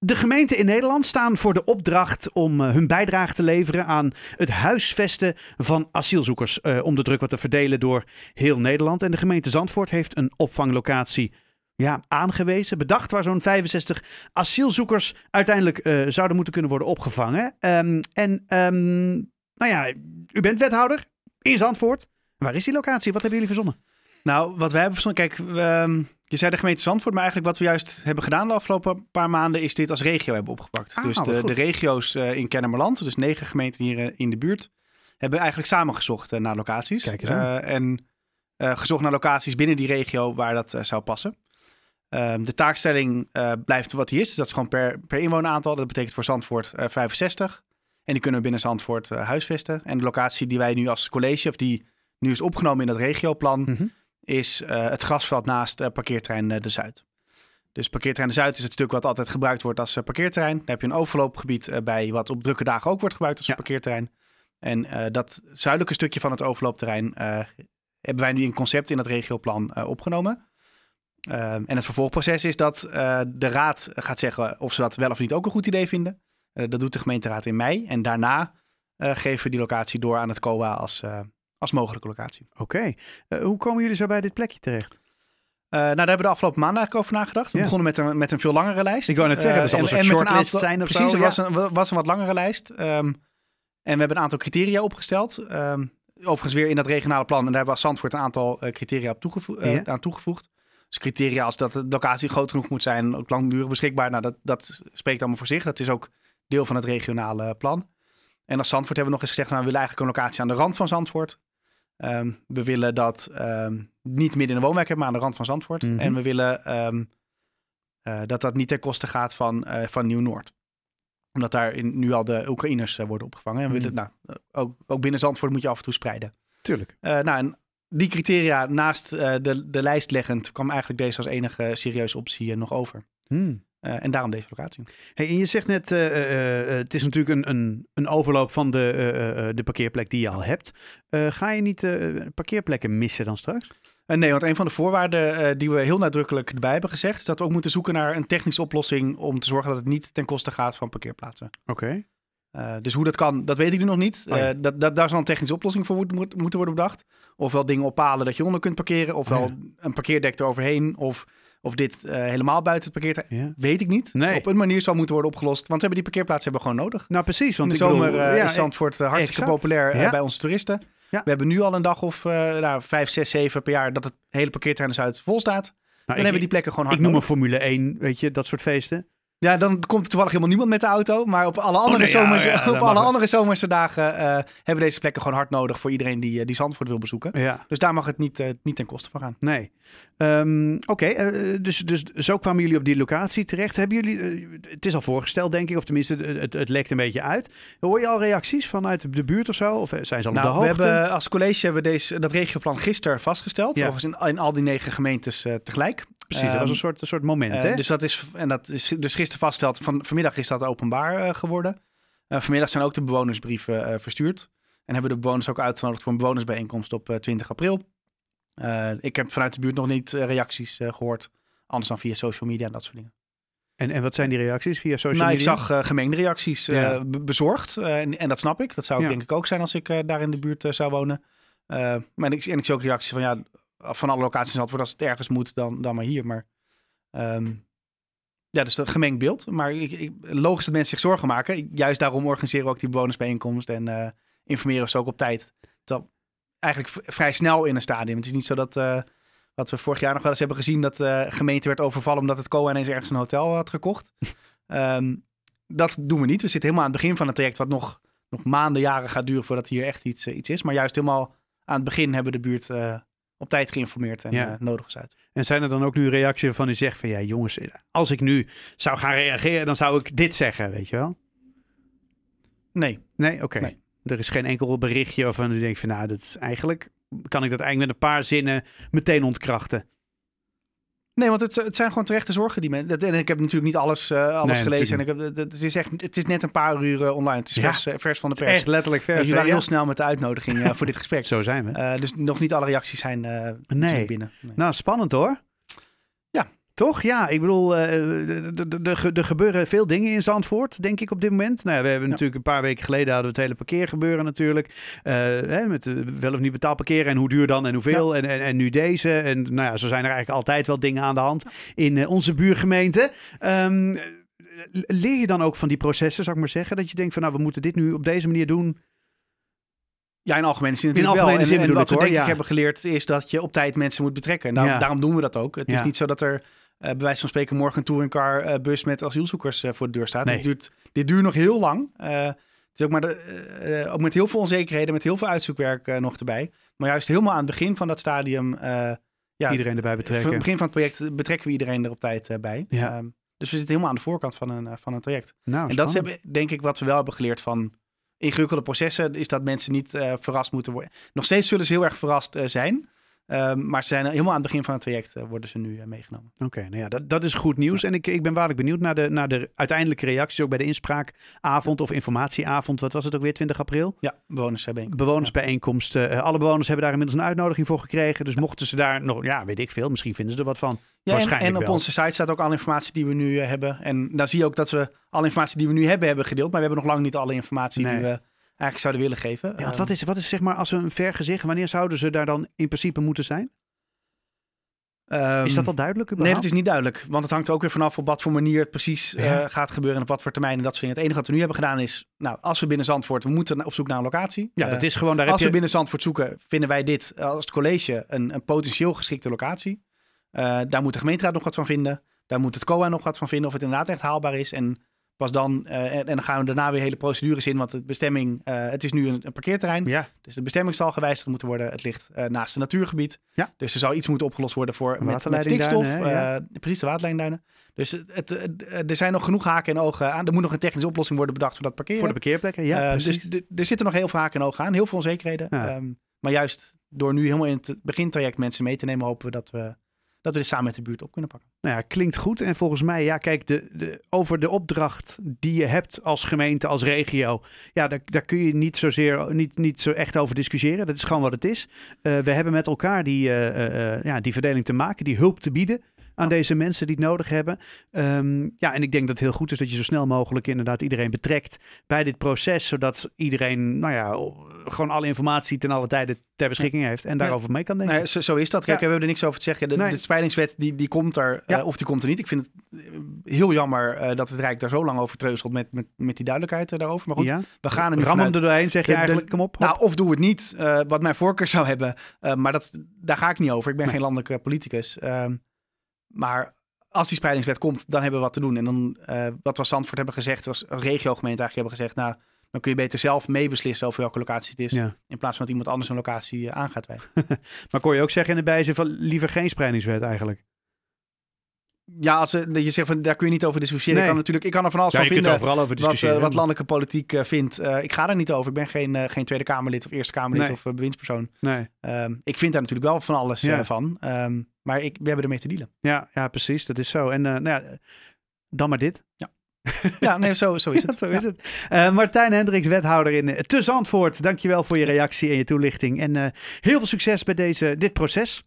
De gemeenten in Nederland staan voor de opdracht om uh, hun bijdrage te leveren aan het huisvesten van asielzoekers. Uh, om de druk wat te verdelen door heel Nederland. En de gemeente Zandvoort heeft een opvanglocatie ja, aangewezen, bedacht, waar zo'n 65 asielzoekers uiteindelijk uh, zouden moeten kunnen worden opgevangen. Um, en um, nou ja, u bent wethouder in Zandvoort. Waar is die locatie? Wat hebben jullie verzonnen? Nou, wat wij hebben verzonnen, kijk, we, je zei de gemeente Zandvoort, maar eigenlijk wat we juist hebben gedaan de afgelopen paar maanden is dit als regio hebben opgepakt. Ah, dus de, de, regio's uh, in Kennemerland, dus negen gemeenten hier uh, in de buurt, hebben eigenlijk samengezocht uh, naar locaties. Kijk eens en gezocht naar locaties binnen die regio waar dat zou passen. Ehm, de taakstelling blijft wat die is, dus dat is gewoon per, per inwoneraantal. Dat betekent voor Zandvoort 65. En die kunnen we binnen Zandvoort huisvesten. En de locatie die wij nu als college, of die nu is opgenomen in dat regioplan, Mhm. Is uh, het grasveld naast uh, parkeerterrein uh, De Zuid. Dus parkeerterrein De Zuid is het stuk wat altijd gebruikt wordt als parkeerterrein. Daar heb je een overloopgebied bij wat op drukke dagen ook wordt gebruikt als Ja. parkeerterrein. En dat zuidelijke stukje van het overloopterrein hebben wij nu in concept in het regioplan opgenomen. En het vervolgproces is dat de raad gaat zeggen of ze dat wel of niet ook een goed idee vinden. dat doet de gemeenteraad in mei. En daarna geven we die locatie door aan het COA als, als mogelijke locatie. Oké. Uh, hoe komen jullie zo bij dit plekje terecht? Uh, nou, daar hebben we de afgelopen maanden eigenlijk over nagedacht. We Ja. begonnen met een, met een veel langere lijst. Ik wou net zeggen, Uh, dat zal een en- soort aantal- zijn of Precies, er ja. was, een, was een wat langere lijst. Ehm, en we hebben een aantal criteria opgesteld. Ehm, overigens weer in dat regionale plan. En daar hebben we als Zandvoort een aantal eh, criteria op toegevo- eh, Ja. aan toegevoegd. Dus criteria als dat de locatie groot genoeg moet zijn, ook langdurig beschikbaar. Nou, dat, dat spreekt allemaal voor zich. Dat is ook deel van het regionale plan. En als Zandvoort hebben we nog eens gezegd, nou, we willen eigenlijk een locatie aan de rand van Zandvoort. Ehm, we willen dat ehm, niet midden in een woonwijk hebben, maar aan de rand van Zandvoort. Mhm. En we willen ehm, eh, dat dat niet ten koste gaat van, eh, van Nieuw-Noord. Omdat daar in, nu al de Oekraïners eh, worden opgevangen. En we willen, nou, eh, ook, ook binnen Zandvoort moet je af en toe spreiden. Tuurlijk. Nou, en die criteria naast de, de lijst leggend kwam eigenlijk deze als enige serieuze optie nog over. Hmm. Eh, en daarom deze locatie. Hey, en je zegt net, eh, eh, het is natuurlijk een, een, een overloop van de, de parkeerplek die je al hebt. Ga je niet parkeerplekken missen dan straks? Nee, want een van de voorwaarden die we heel nadrukkelijk erbij hebben gezegd, is dat we ook moeten zoeken naar een technische oplossing om te zorgen dat het niet ten koste gaat van parkeerplaatsen. Oké. Dus hoe dat kan, dat weet ik nu nog niet. Oh ja. Dat, dat, daar zal een technische oplossing voor moet, moet- moeten worden bedacht. Ofwel dingen ophalen dat je onder kunt parkeren, ofwel Oh ja. een parkeerdek eroverheen, of, of dit eh, helemaal buiten het parkeerterrein. Ja. Weet ik niet. Nee. Op een manier zal moeten worden opgelost, want we hebben die parkeerplaatsen hebben we gewoon nodig. Nou, precies. Want In de zomer bedoel, eh, ja, is Zandvoort eh, hartstikke exact. populair bij onze toeristen. We hebben nu al een dag of nou, vijf, zes, zeven per jaar dat het hele parkeerterrein in Zuid vol staat. Dan nou, ik, hebben we die plekken gewoon hard ik noem een. Formule 1, weet je, dat soort feesten. Ja, dan komt er toevallig helemaal niemand met de auto. Maar op alle andere, nee, ja, zomerse, ja, dat op alle andere zomerse dagen eh, hebben we deze plekken gewoon hard nodig voor iedereen die, eh, die Zandvoort wil bezoeken. Ja, Dus daar mag het niet, eh, niet ten koste van gaan. nee. Ehm, Oké, dus, dus zo kwamen jullie op die locatie terecht. Hebben jullie, het is al voorgesteld denk ik, of tenminste het, het, het lekt een beetje uit. Hoor je al reacties vanuit de buurt of zo? Of zijn ze al op Nou, de we hoogte? hebben als college hebben we deze, dat regioplan gisteren vastgesteld. Ja. Overigens in, in al die negen gemeentes tegelijk. Precies, dat was Ehm, een soort, een soort moment, hè? dus dat is, en dat is dus gisteren vastgesteld. Van, vanmiddag is dat openbaar eh, geworden. Eh, vanmiddag zijn ook de bewonersbrieven eh, verstuurd. En hebben de bewoners ook uitgenodigd voor een bewonersbijeenkomst op eh, 20 april. Ik heb vanuit de buurt nog niet reacties eh, gehoord. Anders dan via social media en dat soort dingen. En, en wat zijn die reacties via social nou, ik media? zag eh, gemengde reacties. Ja. bezorgd. en, en dat snap ik. Dat zou ik Ja. denk ik ook zijn als ik daar in de buurt zou wonen. Maar ik, en ik zie ook reacties van ja, van alle locaties in Zandvoort, als het ergens moet, dan, dan maar hier. Maar ehm, ja, dus een gemengd beeld. Maar ik, ik, logisch dat mensen zich zorgen maken. Juist daarom organiseren we ook die bewonersbijeenkomst en eh, informeren we ze ook op tijd. Terwijl eigenlijk vrij snel in een stadium. Het is niet zo dat, eh, wat we vorig jaar nog wel eens hebben gezien, dat de gemeente werd overvallen omdat het COA ineens ergens een hotel had gekocht. Ehm, dat doen we niet. We zitten helemaal aan het begin van het traject, wat nog, nog maanden, jaren gaat duren voordat hier echt iets, eh, iets is. Maar juist helemaal aan het begin hebben de buurt eh, op tijd geïnformeerd en Ja. eh, nodig is uit. En zijn er dan ook nu reacties waarvan u zegt van ja jongens, als ik nu zou gaan reageren, dan zou ik dit zeggen, weet je wel? Nee, Nee, oké. Nee. Er is geen enkel berichtje waarvan u denkt van nou, dat is eigenlijk, kan ik dat eigenlijk met een paar zinnen meteen ontkrachten. Nee want het, het zijn gewoon terechte zorgen die mensen... En ik heb natuurlijk niet alles, eh, alles Nee, gelezen. En ik heb, het, is echt, het is net een paar uur eh, online. Het is Ja. vers, eh, vers van de pers. echt letterlijk Dus vers. jullie waren hè? heel snel met de uitnodiging voor dit gesprek. Zo zijn we. Dus nog niet alle reacties zijn, Nee. zijn binnen. Nee. Nou, spannend hoor. Toch? Ja, ik bedoel, er gebeuren veel dingen in Zandvoort, denk ik op dit moment. Nou ja, we hebben natuurlijk een paar weken geleden hadden we het hele parkeergebeuren natuurlijk. hè, met wel of niet betaald parkeren en hoe duur dan en hoeveel. En, en, en, nu deze. En nou ja, zo zijn er eigenlijk altijd wel dingen aan de hand in onze buurgemeente. Um, leer je dan ook van die processen, zou ik maar zeggen? Dat je denkt van nou, we moeten dit nu op deze manier doen. Ja, in algemene zin natuurlijk in algemene wel. Zin en, wat we denk ik hebben geleerd is dat je op tijd mensen moet betrekken. Nou, Daarom doen we dat ook. Het is niet zo dat er bij wijze van spreken morgen een touringcar uh, bus met asielzoekers uh, voor de deur staat. Nee. Dit, duurt, dit duurt nog heel lang. het is ook, maar de, ook met heel veel onzekerheden, met heel veel uitzoekwerk nog erbij. Maar juist helemaal aan het begin van dat stadium... ja, iedereen erbij betrekken. Aan het begin van het project betrekken we iedereen er op tijd bij. Ja. Um, dus we zitten helemaal aan de voorkant van een, van een traject. Nou, en dat is denk ik wat we wel hebben geleerd van ingewikkelde processen, is dat mensen niet verrast moeten worden. Nog steeds zullen ze heel erg verrast zijn. Um, maar ze zijn helemaal aan het begin van het traject uh, worden ze nu meegenomen. Oké, okay, nou ja, dat, dat is goed nieuws. En ik, ik ben waarlijk benieuwd naar de, naar de uiteindelijke reacties. Ook bij de inspraakavond of informatieavond. Wat was het ook weer, 20 april? Ja, bewonersbijeenkomst. Bewonersbijeenkomst. Ja. alle bewoners hebben daar inmiddels een uitnodiging voor gekregen. Dus mochten ze daar nog, ja, weet ik veel. Misschien vinden ze er wat van. Waarschijnlijk en, en op wel. onze site staat ook alle informatie die we nu hebben. En dan zie je ook dat we alle informatie die we nu hebben, hebben gedeeld. Maar we hebben nog lang niet alle informatie Nee. die we eigenlijk zouden willen geven. Ja, want wat is, wat is zeg maar als een vergezicht? Wanneer zouden ze daar dan in principe moeten zijn? Um, is dat al duidelijk? Nee, dat is niet duidelijk. Want het hangt er ook weer vanaf op wat voor manier het precies Ja. uh, gaat gebeuren en op wat voor termijn en dat soort dingen. Het enige wat we nu hebben gedaan is, nou, als we binnen Zandvoort, we moeten op zoek naar een locatie. Ja, Uh, dat is gewoon daar als heb we je... binnen Zandvoort zoeken, vinden wij dit als het college een, een potentieel geschikte locatie. Uh, daar moet de gemeenteraad nog wat van vinden. Daar moet het COA nog wat van vinden of het inderdaad echt haalbaar is. En pas dan, uh, en, en, dan gaan we daarna weer hele procedures in, want de bestemming, uh, het is nu een, een parkeerterrein. Ja, Dus de bestemming zal gewijzigd moeten worden. Het ligt uh, naast een natuurgebied. Ja. Dus er zou iets moeten opgelost worden voor met, met Waterleidingduinen, stikstof. ja. precies, de waterlijnduinen. Dus het, het, het, er zijn nog genoeg haken en ogen aan. Er moet nog een technische oplossing worden bedacht voor dat parkeren. voor de parkeerplekken. Ja, dus er zitten nog heel veel haken en ogen aan. Heel veel onzekerheden. Ja. Um, maar juist door nu helemaal in het begintraject mensen mee te nemen, hopen we dat we, dat we dit samen met de buurt op kunnen pakken. Nou ja, klinkt goed. En volgens mij, ja, kijk, de, de, over de opdracht die je hebt als gemeente, als regio, ja, daar, daar kun je niet zozeer, niet, niet zo echt over discussiëren. Dat is gewoon wat het is. Uh, we hebben met elkaar die, uh, uh, ja, die verdeling te maken, die hulp te bieden aan deze mensen die het nodig hebben. Um, ja, en ik denk dat het heel goed is dat je zo snel mogelijk inderdaad iedereen betrekt bij dit proces, zodat iedereen, nou ja, gewoon alle informatie ten alle tijde ter beschikking heeft en daarover mee kan denken. Nee, zo, zo, is dat. Kijk, we hebben er niks over te zeggen. De, Nee. de spreidingswet, die, die komt er, uh, of die komt er niet. Ik vind het uh, heel jammer uh, dat het Rijk daar zo lang over treuzelt met, met, met die duidelijkheid daarover. Maar goed, we gaan er nu Ram hem er doorheen, zeg je de- de- eigenlijk, kom op. hop. Nou, of doe het niet, wat mijn voorkeur zou hebben. Maar dat, daar ga ik niet over. Ik ben Nee. geen landelijke politicus. Um, maar als die spreidingswet komt, dan hebben we wat te doen. En dan, uh, wat we Zandvoort hebben gezegd, als als regiogemeente eigenlijk hebben gezegd... nou, dan kun je beter zelf meebeslissen over welke locatie het is... ja. in plaats van dat iemand anders een locatie uh, aan gaat wijzen. Maar kon je ook zeggen in de bijzin van liever geen spreidingswet eigenlijk? Ja, als uh, je zegt van daar kun je niet over discussiëren. Nee. Ik, kan natuurlijk, ik kan er van alles Ja, je van kunt vinden overal over wat, discussiëren. uh, wat landelijke politiek uh, vindt. Uh, ik ga daar niet over. Ik ben geen, geen Tweede Kamerlid of Eerste Kamerlid Nee. of bewindspersoon. Nee. Um, ik vind daar natuurlijk wel van alles Ja. van. Um, maar ik, we hebben ermee te dealen. Ja, ja, precies. Dat is zo. En nou ja, dan maar dit. Ja, nee, zo, zo is het. Ja, zo is het. Uh, Martijn Hendricks, wethouder in uh, Te Zandvoort. Dankjewel voor je reactie en je toelichting. En uh, heel veel succes bij deze, dit proces.